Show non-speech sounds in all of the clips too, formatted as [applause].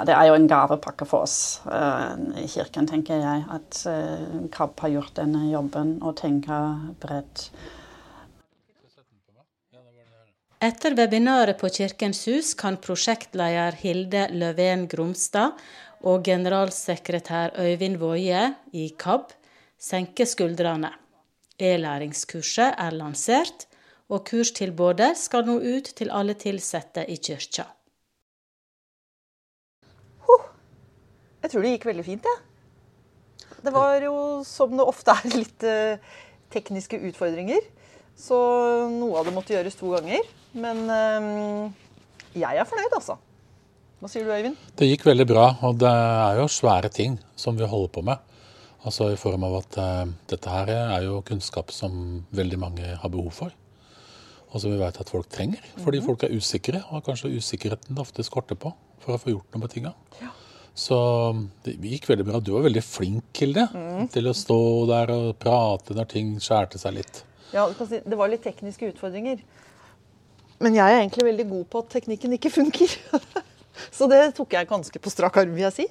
ja, det er jo en gavepakke for oss uh, i kirken, tenker jeg. At uh, KAB har gjort denne jobben og tenker bredt. Etter webinaret på Kirkens hus kan prosjektleder Hilde Løven Gromstad og generalsekretær Øyvind Woie i KAB senke skuldrene. E-læringskurset er lansert, og kurstilbudet skal nå ut til alle ansatte i kirka. Jeg tror det gikk veldig fint, jeg. Ja. Det var jo, som det ofte er, litt uh, tekniske utfordringer. Så noe av det måtte gjøres to ganger. Men uh, jeg er fornøyd, altså. Hva sier du, Øyvind? Det gikk veldig bra. Og det er jo svære ting som vi holder på med. Altså i form av at uh, dette her er jo kunnskap som veldig mange har behov for. Og som vi vet at folk trenger. Fordi mm -hmm. folk er usikre, og kanskje usikkerheten det ofte skorter på for å få gjort noe med tinga. Ja. Så det gikk veldig bra. Du var veldig flink, Hilde, mm. til å stå der og prate når ting skjærte seg litt. Ja, det var litt tekniske utfordringer. Men jeg er egentlig veldig god på at teknikken ikke funker. [laughs] Så det tok jeg ganske på strak arm, vil jeg si.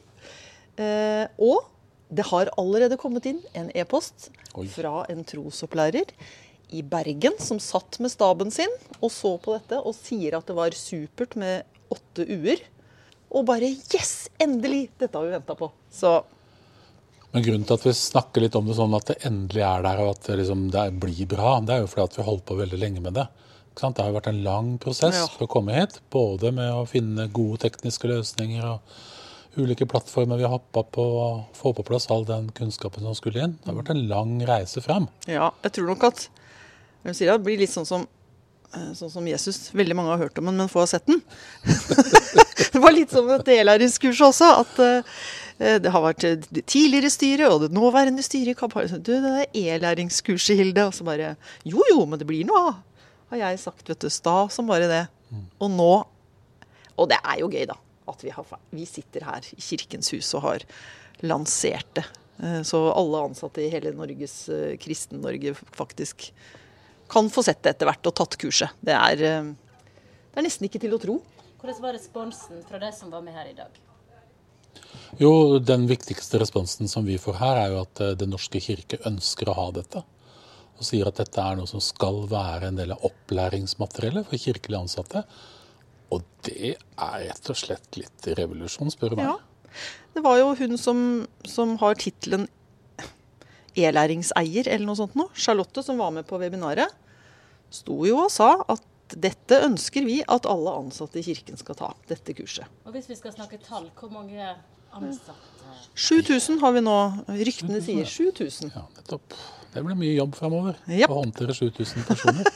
Eh, og det har allerede kommet inn en e-post fra en trosopplærer i Bergen som satt med staben sin og så på dette og sier at det var supert med åtte u-er. Og bare Yes! Endelig! Dette har vi venta på. Så Men grunnen til at vi snakker litt om det sånn at det endelig er der, og at det, liksom, det blir bra, det er jo fordi at vi har holdt på veldig lenge med det. Det har jo vært en lang prosess ja. for å komme hit. Både med å finne gode tekniske løsninger og ulike plattformer vi har hoppa på å få på plass all den kunnskapen som skulle inn. Det har vært en lang reise frem. Ja, jeg tror nok at det blir litt sånn som sånn som Jesus. Veldig mange har hørt om den, men få har sett den. [laughs] det var litt som et e-læringskurs også. At uh, det har vært det tidligere styret og det nåværende styret i Kampar. Du, det er e-læringskurset, Hilde. Og så bare Jo jo, men det blir noe av, har jeg sagt. vet du, Sta som bare det. Mm. Og nå Og det er jo gøy, da. At vi, har, vi sitter her i Kirkens hus og har lansert det. Uh, så alle ansatte i hele Norges Kristen-Norge faktisk kan få sett det etter hvert og tatt kurset. Det er, eh, det er nesten ikke til å tro. Hvordan var responsen fra de som var med her i dag? Jo, Den viktigste responsen som vi får her, er jo at eh, Den norske kirke ønsker å ha dette. Og sier at dette er noe som skal være en del av opplæringsmateriellet for kirkelige ansatte. Og det er rett og slett litt revolusjon, spør du meg. Ja. Det var jo hun som, som har tittelen e-læringseier eller noe sånt noe, Charlotte, som var med på webinaret, sto jo og sa at dette ønsker vi at alle ansatte i kirken skal ta, dette kurset. Og Hvis vi skal snakke tall, hvor mange ansatte? 7000 har vi nå. Ryktene sier 7000. Ja, nettopp. Det blir mye jobb framover yep. å håndtere 7000 personer.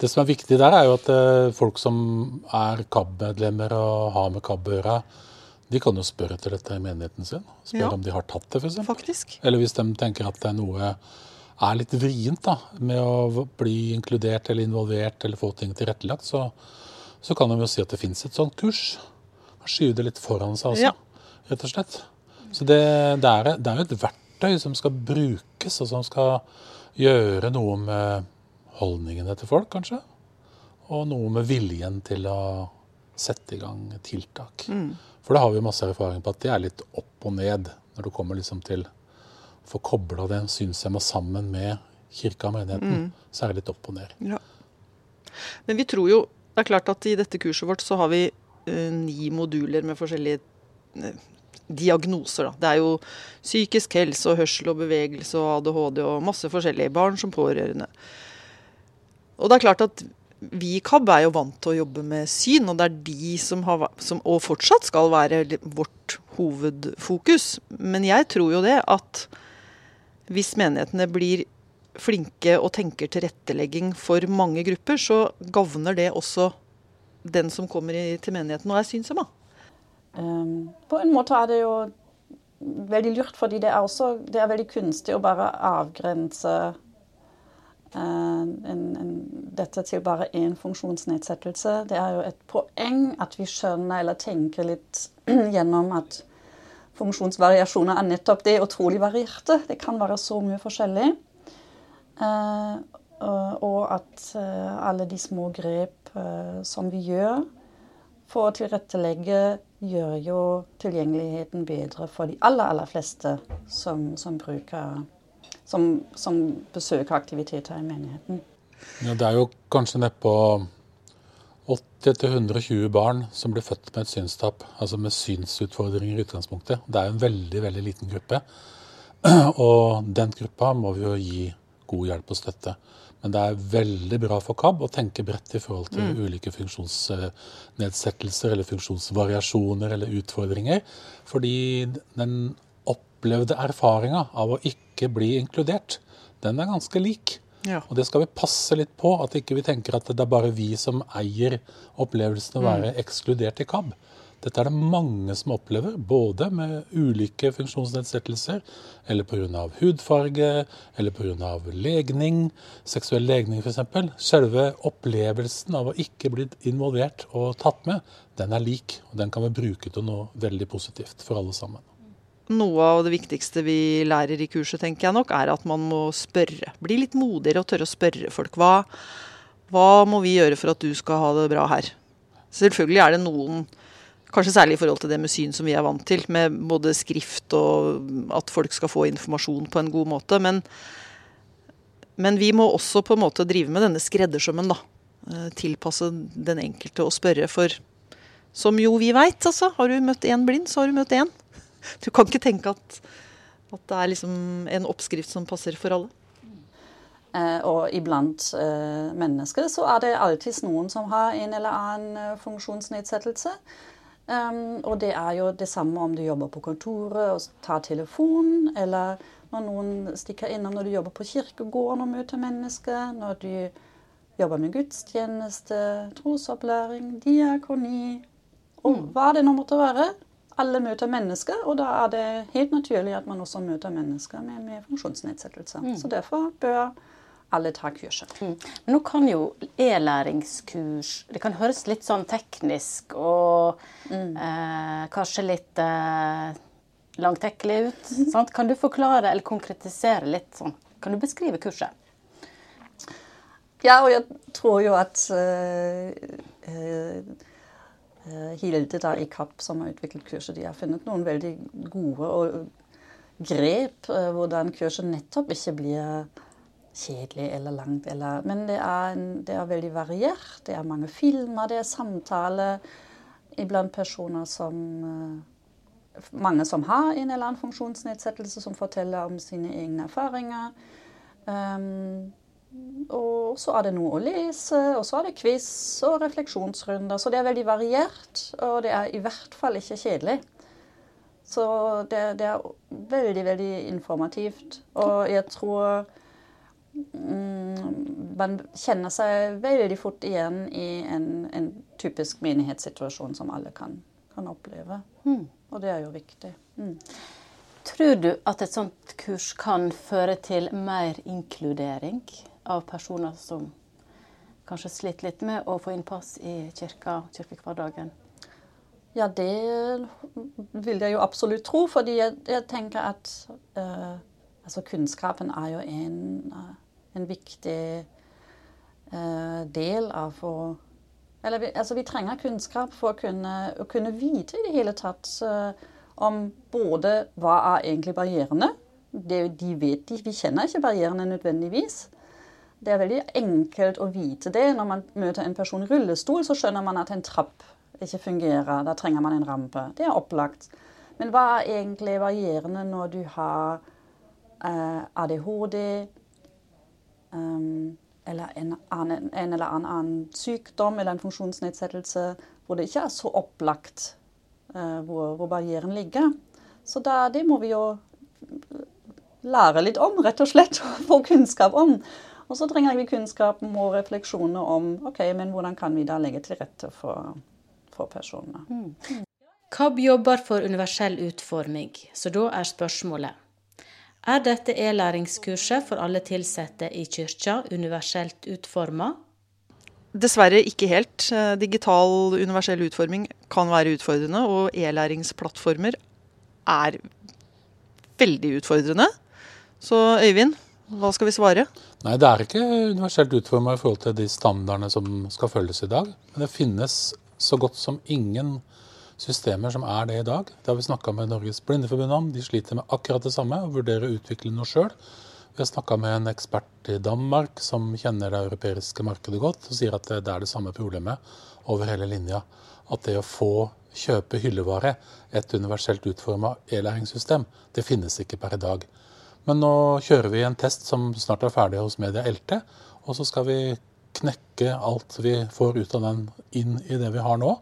Det som er viktig der, er jo at eh, folk som er KAB-medlemmer og har med KAB å gjøre, de kan jo spørre etter dette i menigheten sin. Spørre ja. om de har tatt det, f.eks. Faktisk. Eller hvis de tenker at det er noe er litt vrient da, med å bli inkludert eller involvert eller få ting tilrettelagt, så, så kan de jo si at det fins et sånt kurs. Skyve det litt foran seg altså. ja. rett og slett. Så det, det, er, det jo et verktøy som skal brukes, og som skal gjøre noe med holdningene til folk, kanskje. Og noe med viljen til å sette i gang tiltak. Mm. For det har vi masse erfaring på at det er litt opp og ned når du kommer liksom til å få kobla den synshemma sammen med kirka og menigheten. Mm. Så er det litt opp og ned. Ja. Men vi tror jo Det er klart at i dette kurset vårt så har vi uh, ni moduler med forskjellige uh, diagnoser. Da. Det er jo psykisk helse og hørsel og bevegelse og ADHD og masse forskjellige barn som pårørende. Og det er klart at vi i KAB er jo vant til å jobbe med syn, og det er de som har, som, og fortsatt skal være vårt hovedfokus. Men jeg tror jo det at hvis menighetene blir flinke og tenker tilrettelegging for mange grupper, så gagner det også den som kommer i, til menigheten og er synshemma. Um, på en måte er det jo veldig lurt, fordi det er, også, det er veldig kunstig å bare avgrense uh, en, en, dette til bare én funksjonsnedsettelse. Det er jo et poeng at vi skjønner eller tenker litt [clears throat] gjennom at funksjonsvariasjoner er nettopp det utrolig varierte. Det kan være så mye forskjellig. Eh, og at eh, alle de små grep som vi gjør for å tilrettelegge gjør jo tilgjengeligheten bedre for de aller, aller fleste som, som bruker som, som besøker aktiviteter i menigheten. Ja, det er jo kanskje nedpå 80-120 barn som blir født med et synstap, altså med synsutfordringer i utgangspunktet. Det er en veldig, veldig liten gruppe. [clears throat] Og den gruppa må vi jo gi god hjelp og støtte. Men det er veldig bra for KAB å tenke bredt i forhold til mm. ulike funksjonsnedsettelser eller funksjonsvariasjoner eller utfordringer. Fordi den opplevde erfaringa av å ikke bli inkludert, den er ganske lik. Ja. Og det skal vi passe litt på, at ikke vi tenker at det er bare vi som eier opplevelsen å være mm. ekskludert i KAB. Dette er det mange som opplever, både med ulike funksjonsnedsettelser, eller pga. hudfarge, eller pga. legning, seksuell legning f.eks. Selve opplevelsen av å ikke bli involvert og tatt med, den er lik. Og den kan vi bruke til noe veldig positivt for alle sammen. Noe av det viktigste vi lærer i kurset, tenker jeg nok, er at man må spørre. Bli litt modigere og tørre å spørre folk. Hva, hva må vi gjøre for at du skal ha det bra her? Selvfølgelig er det noen Kanskje særlig i forhold til det med syn som vi er vant til, med både skrift og at folk skal få informasjon på en god måte. Men, men vi må også på en måte drive med denne skreddersømmen, da. Eh, tilpasse den enkelte og spørre. For som jo vi veit, altså. Har du møtt én blind, så har du møtt én. Du kan ikke tenke at, at det er liksom en oppskrift som passer for alle. Uh, og iblant uh, mennesker så er det alltid noen som har en eller annen uh, funksjonsnedsettelse. Um, og det er jo det samme om du jobber på kontoret og tar telefonen, eller når noen stikker innom når du jobber på kirkegården og møter mennesker, når du jobber med gudstjeneste, trosopplæring, diakoni, og mm. hva det nå måtte være alle møter mennesker, og da er det helt naturlig at man også møter mennesker med, med funksjonsnedsettelser. Mm. Så derfor bør alle ta kurset. Mm. Men nå kan jo e-læringskurs Det kan høres litt sånn teknisk og mm. eh, kanskje litt eh, langtekkelig ut. Sant? Kan du forklare eller konkretisere litt sånn? Kan du beskrive kurset? Ja, og jeg tror jo at uh, Eh, Hilde da i Kapp, som har utviklet kurset, de har funnet noen veldig gode grep eh, hvordan kurset nettopp ikke blir kjedelig eller langt. Eller, men det er, det er, veldig variert. Det er mange filmer, det er samtaler iblant personer som eh, Mange som har en eller annen funksjonsnedsettelse, som forteller om sine egne erfaringer. Um, og så er det noe å lese, og så er det quiz og refleksjonsrunder. Så det er veldig variert, og det er i hvert fall ikke kjedelig. Så det, det er veldig, veldig informativt. Og jeg tror mm, man kjenner seg veldig fort igjen i en, en typisk menighetssituasjon som alle kan, kan oppleve. Mm. Og det er jo viktig. Mm. Tror du at et sånt kurs kan føre til mer inkludering? Av personer som kanskje sliter litt med å få innpass i kirka, kirkehverdagen? Ja, det vil jeg jo absolutt tro, fordi jeg, jeg tenker at uh, altså kunnskapen er jo en, uh, en viktig uh, del av å Eller vi, altså vi trenger kunnskap for å kunne, å kunne vite i det hele tatt om både hva er egentlig barrierene. Det, de vet de, Vi kjenner ikke barrierene nødvendigvis. Det er veldig enkelt å vite det. Når man møter en person i rullestol, så skjønner man at en trapp ikke fungerer. Da trenger man en rampe. Det er opplagt. Men hva er egentlig varierende når du har eh, ADHD um, eller en, annen, en, eller annen sykdom eller en funksjonsnedsettelse hvor det ikke er så opplagt eh, hvor, hvor, barrieren ligger? Så da, det må vi jo lære litt om, rett og slett. [laughs] Få kunnskap om. Og så trenger vi kunnskap og refleksjoner om ok, men hvordan kan vi da legge til rette for, for personene. Mm. KAB jobber for universell utforming, så da er spørsmålet er dette e-læringskurset for alle ansatte i kirka universelt utforma? Dessverre ikke helt. Digital universell utforming kan være utfordrende, og e-læringsplattformer er veldig utfordrende. Så Øyvind, hva skal vi svare? Nei, Det er ikke universelt utforma i forhold til de standardene som skal følges i dag. Men det finnes så godt som ingen systemer som er det i dag. Det har vi snakka med Norges Blindeforbund om. De sliter med akkurat det samme og vurderer å utvikle noe sjøl. Vi har snakka med en ekspert i Danmark som kjenner det europeiske markedet godt, og sier at det er det samme problemet over hele linja. At det å få kjøpe hyllevare, et universelt utforma e-læringssystem, det finnes ikke per i dag. Men nå kjører vi en test som snart er ferdig hos Media LT, og så skal vi knekke alt vi får ut av den inn i det vi har nå.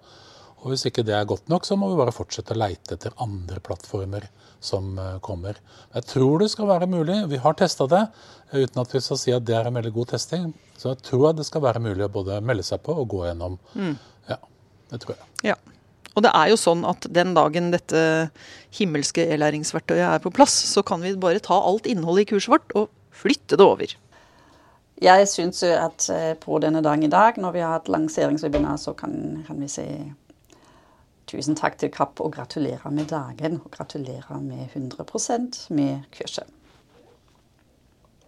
Og hvis ikke det er godt nok, så må vi bare fortsette å leite etter andre plattformer som eh, kommer. Jeg tror det skal være mulig. Vi har testa det uten at vi skal si at det er en veldig god testing. Så jeg tror det skal være mulig å både melde seg på og gå gjennom. Mm. Ja, det tror jeg. Ja. Og det er jo sånn at den dagen dette himmelske e-læringsverktøyet er på plass, så kan vi bare ta alt innholdet i kurset vårt og flytte det over. Jeg syns at eh, på denne dagen i dag, når vi har hatt lanseringswebinar, så kan, kan vi si tusen takk til Kapp og gratulerer med dagen. Og gratulerer med 100% med kurset.